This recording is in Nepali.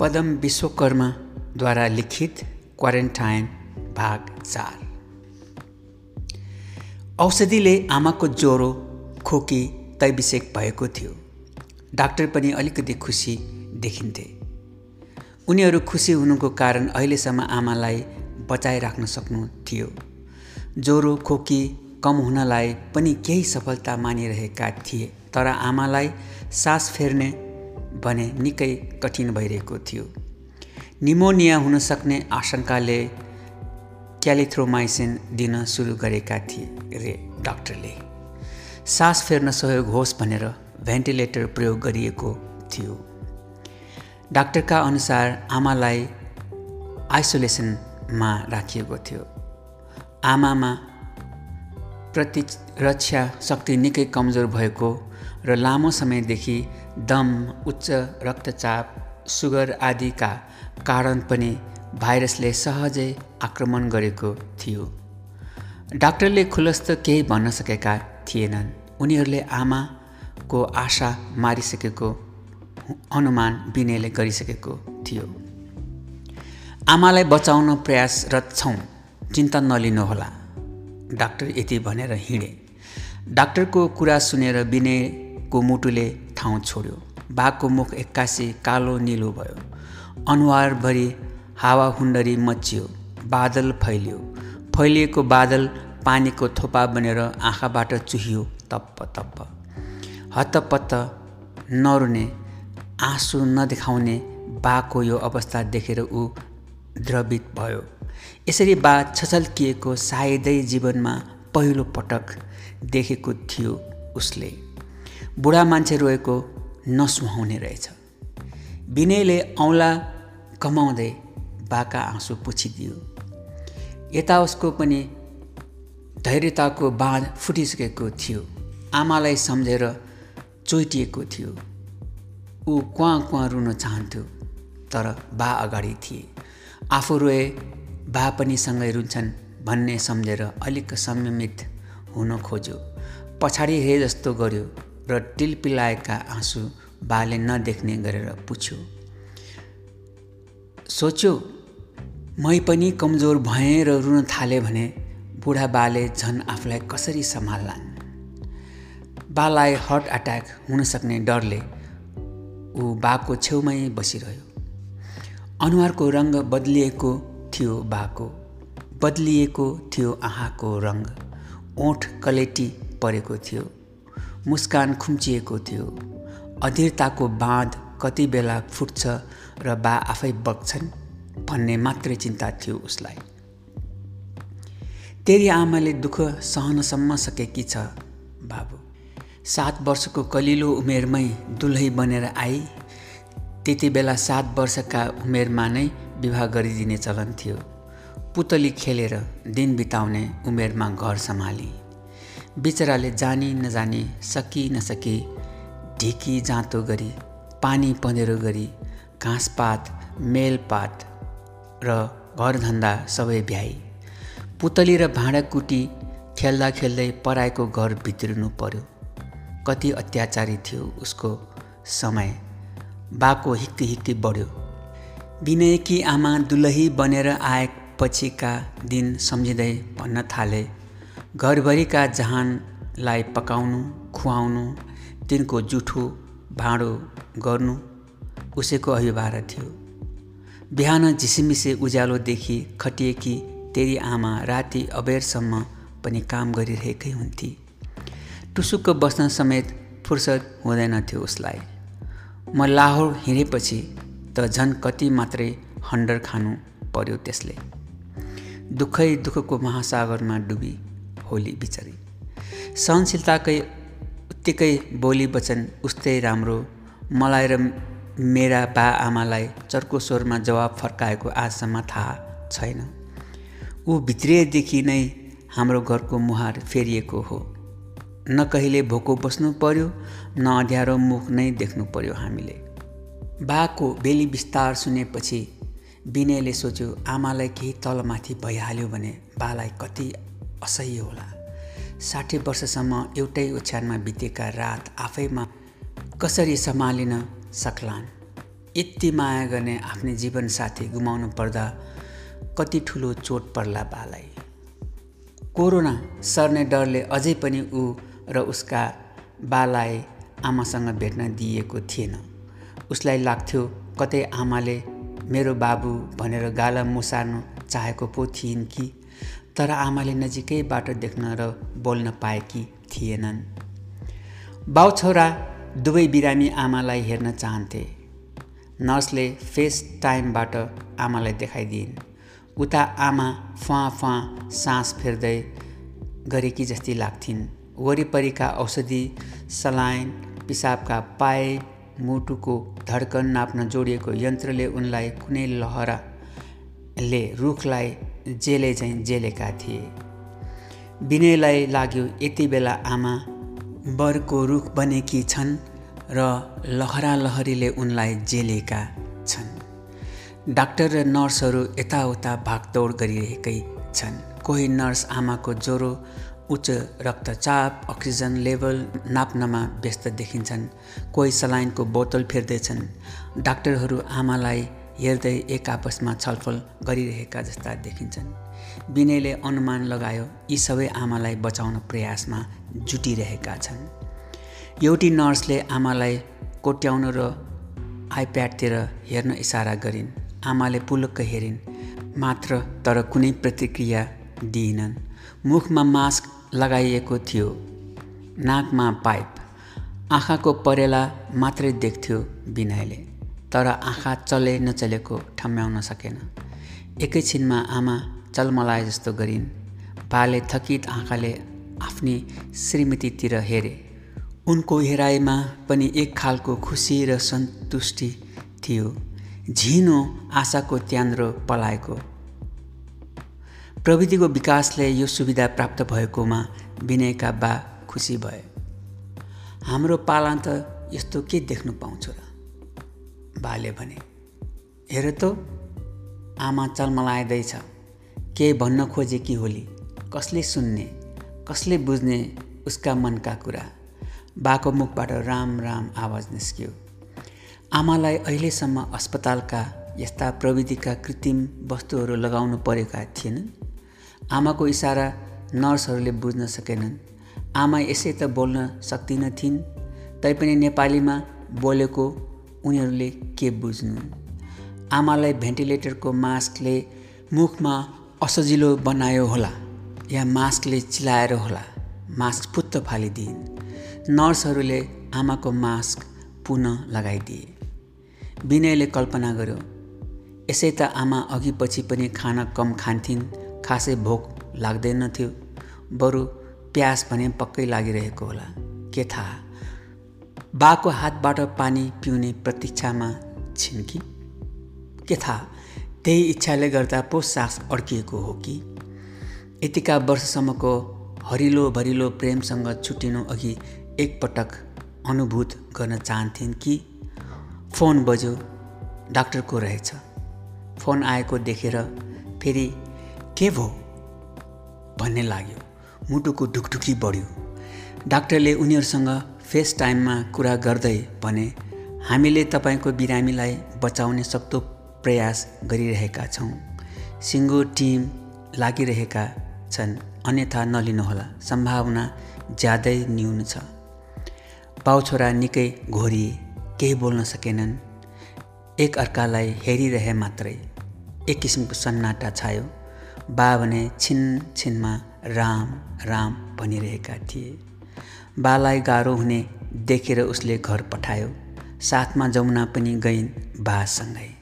पदम विश्वकर्माद्वारा लिखित क्वारेन्टाइन भाग चार। औषधिले आमाको ज्वरो खोकी तैविषेक भएको थियो। डाक्टर पनि अलिकति खुसी देखिन्थे। उनीहरू खुसी हुनुको कारण अहिलेसम्म आमालाई बचाइराख्न सक्नु थियो। ज्वरो खोकी कम हुनलाई पनि केही सफलता मानिरहेका थिए तर आमालाई सास फेर्ने भने निकै कठिन भइरहेको थियो। निमोनिया हुन सक्ने आशंकाले क्यालिथ्रोमाइसिन दिन सुरु गरेका थिए रे डाक्टरले। सास फेर्न सहयोग होस् भनेर भेन्टिलेटर प्रयोग गरिएको थियो। डाक्टरका अनुसार आमालाई आइसोलेसनमा राखिएको थियो। आमामा प्रतिरक्षा शक्ति निकै कमजोर भएको र लामो समयदेखि दम उच्च रक्तचाप सुगर आदिका कारण पनि भाइरसले सहजै आक्रमण गरेको थियो। डाक्टरले खुलस्त केही भन्न सकेका थिएनन्। उनीहरूले आमाको आशा मारिसकेको अनुमान विनयले गरिसकेको थियो। आमालाई बचाउन प्रयासरत छौँ। चिन्ता नलिनुहोला। डाक्टर यति भनेर हिँडे। डाक्टरको कुरा सुनेर विनयको मुटुले ठाउँ छोड्यो। बाघको मुख एक्कासी कालो निलो भयो। अनुहारभरि हावाहुन्डरी मचियो बादल फैलियो। फैलिएको बादल पानीको थोपा बनेर आँखाबाट चुहियो तप्प तप्प। हत्तपत्त नरुने आँसु नदेखाउने बाको यो अवस्था देखेर ऊ द्रवित भयो। यसरी बा छछल्किएको सायदै जीवनमा पहिलो पटक देखेको थियो उसले। बुढा मान्छे रोएको नसुहाउने रहेछ। विनयले औँला कमाउँदै बाका आँसु पुछिदियो। यता उसको पनि धैर्यताको बाँध फुटिसकेको थियो। आमालाई सम्झेर चोइटिएको थियो। ऊ क्वाँ क्वाँ रुन चाहन्थ्यो तर बा अगाडि थिए। आफू रोए बा पनि सँगै रुन्छन् भन्ने सम्झेर अलिक संयमित हुन खोज्यो। पछाडि हे जस्तो गर्यो र टिलपिलाएका आँसु बाले नदेख्ने गरेर पुछ्यो सोच्यो मै पनि कमजोर भएँ र रुन थालेँ भने बुढा बाले झन् आफूलाई कसरी सम्हाल्लान्? बालाई हार्ट एट्याक हुन सक्ने डरले ऊ बाको छेउमै बसिरह्यो। अनुहारको रङ बदलिएको थियो बाको बदलिएको थियो आँखाको रङ ओठ कलेटी परेको थियो मुस्कान खुम्चिएको थियो। अधीरताको बाँध कति बेला फुट्छ र बा आफै बग्छन् भन्ने मात्रै चिन्ता थियो उसलाई। तेरी आमाले दुःख सहनसम्म सकेकी छ बाबु? सात वर्षको कलिलो उमेरमै दुलही बनेर आई त्यति बेला सात वर्षका उमेरमा नै विवाह गरिदिने चलन थियो। पुतली खेलेर दिन बिताउने उमेरमा घर सम्हाली। बिचराले जानी नजानी सकि नसकी ढिकी जाँतो गरी पानी पँधेरो गरी घाँसपात मेलपात र घरधन्दा सबै भ्याई। पुतली र भाँडाकुटी खेल्दा खेल्दै पराएको घर भित्रिनु पर्यो। कति अत्याचारी थियो उसको समय। बाको हिक्की हिक्की बढ्यो। विनयकी आमा दुलही बनेर आएपछिका दिन सम्झिँदै भन्न थाले। घरभरिका जहानलाई पकाउनु खुवाउनु तिनको जुठो भाँडो गर्नु उसैको अभिभार थियो। बिहान झिसिमिसे उज्यालोदेखि खटिएकी तेरी आमा राति अबेरसम्म पनि काम गरिरहेकै हुन्थे। टुसुक्क बस्न समेत फुर्सद हुँदैनथ्यो उसलाई। म लाहोर हिँडेपछि त झन् कति मात्रै हन्डर खानु पर्यो त्यसले। दुःखै दुःखको महासागरमा डुबी होली बिचरी। सहनशीलताकै उत्तिकै बोली वचन उस्तै राम्रो। मलाई र मेरा बा आमालाई चर्को स्वरमा जवाब फर्काएको आजसम्म थाहा छैन। ऊ भित्रिएदेखि नै हाम्रो घरको मुहार फेरिएको हो। न कहिले भोको बस्नु पर्यो न अँध्यारो मुख नै देख्नु पर्यो हामीले। बाको बेली विस्तार सुनेपछि विनयले सोच्यो आमालाई केही तलमाथि भइहाल्यो भने बालाई कति असह्य होला। साठी वर्षसम्म एउटै ओछ्यानमा बितेका रात आफैमा कसरी सम्हालिन सक्लान्? यति माया गर्ने आफ्नै जीवनसाथी गुमाउनु पर्दा कति ठुलो चोट पर्ला बालाई। कोरोना सर्ने डरले अझै पनि ऊ र उसका बालाई आमासँग भेट्न दिएको थिएन। उसलाई लाग्थ्यो कतै आमाले मेरो बाबु भनेर गाला मुसार्नु चाहेको पो थिइन् कि? तर आमाले नजिकैबाट देख्न र बोल्न पाएकी थिएनन्। बाउ छोरा दुवै बिरामी आमालाई हेर्न चाहन्थे। नर्सले फेस टाइमबाट आमालाई देखाइदिइन्। उता आमा फुवा फुवा सास फेर्दै गरेकी जस्ती लाग्थिन्। वरिपरिका औषधि सलाइन पिसाबका पाइप मुटुको धड्कन नाप्न जोडिएको यन्त्रले उनलाई कुनै लहराले रुखलाई जेले चाहिँ जेलेका थिए। विनयलाई लाग्यो यति बेला आमा बरको रुख बनेकी छन् र लहरा लहरीले उनलाई जेलेका छन्। डाक्टर र नर्सहरू यताउता भागदौड गरिरहेकै छन्। कोही नर्स आमाको ज्वरो उच्च रक्तचाप अक्सिजन लेभल नाप्नमा व्यस्त देखिन्छन्। कोही सलाइनको बोतल फेर्दैछन्। डाक्टरहरू आमालाई हेर्दै एक आपसमा छलफल गरिरहेका जस्ता देखिन्छन्। विनयले अनुमान लगायो यी सबै आमालाई बचाउन प्रयासमा जुटिरहेका छन्। एउटी नर्सले आमालाई कोट्याउनु र आइप्याडतिर हेर्न इसारा गरिन्। आमाले पुलुक्क हेरिन् मात्र तर कुनै प्रतिक्रिया दिइनन्। मुखमा मास्क लगाइएको थियो। नाकमा पाइप। आँखाको परेला मात्रै देख्थ्यो विनयले तर आँखा चले नचलेको ठम्म्याउन सकेन। एकैछिनमा आमा चलमलाए जस्तो गरिन्। बाले थकित आँखाले आफ्नी श्रीमतीतिर हेरे। उनको हेराइमा पनि एक खालको खुसी र सन्तुष्टि थियो। झिनो आशाको त्यान्द्रो पलाएको। प्रविधिको विकासले यो सुविधा प्राप्त भएकोमा विनयका बा खुसी भए। हाम्रो पाला त यस्तो के देख्नु पाउँछु र? बाले भने हेर त आमा चलमलाइँदैछ के भन्न खोजे कि होली? कसले सुन्ने? कसले बुझ्ने उसका मनका कुरा? बाको मुखबाट राम राम आवाज निस्कियो। आमालाई अहिलेसम्म अस्पतालका यस्ता प्रविधिका कृत्रिम वस्तुहरू लगाउनु परेका थिएनन्। आमाको इसारा नर्सहरूले बुझ्न सकेनन्। आमा यसै त बोल्न सक्दिनथिन् तैपनि नेपालीमा बोलेको उनीहरूले के बुझ्नु? आमालाई भेन्टिलेटरको मास्कले मुखमा असजिलो बनायो होला या मास्कले चिलाएर होला? मास्क फुत्त फालिदिइन्। नर्सहरूले आमाको मास्क पुनः लगाइदिए। विनयले कल्पना गर्यो यसै त आमा अघि पछि पनि खाना कम खान्थिन्। खासै भोक लाग्दैनथ्यो बरु प्यास भने पक्कै लागिरहेको होला। के थाहा? बाको हातबाट पानी पिउने प्रतीक्षामा छिन् कि? के थाहा? त्यही इच्छाले गर्दा पो सास अड्किएको हो कि? यतिका वर्षसम्मको हरिलो भरिलो प्रेमसँग छुट्टिनु अघि एकपटक अनुभूत गर्न चाहन्थिन् कि? फोन बज्यो। डाक्टरको रहेछ। फोन आएको देखेर फेरि के भो? भन्ने लाग्यो। मुटुको ढुकढुकी बढ्यो। डाक्टरले उनीहरूसँग फेस टाइममा कुरा गर्दै भने हामीले तपाईँको बिरामीलाई बचाउने सक्दो प्रयास गरिरहेका छौँ। सिङ्गो टिम लागिरहेका छन् अन्यथा नलिनुहोला। सम्भावना ज्यादै न्यून छ। छोरा निकै घोरिए केही बोल्न सकेनन्। एक अर्कालाई हेरिरहे मात्रै। एक किसिमको सन्नाटा छायो। बा भने छिन छिनमा राम राम भनिरहेका थिए। बालाई गाह्रो हुने देखेर उसले घर पठायो। साथमा जमुना पनि गइन् बासँगै।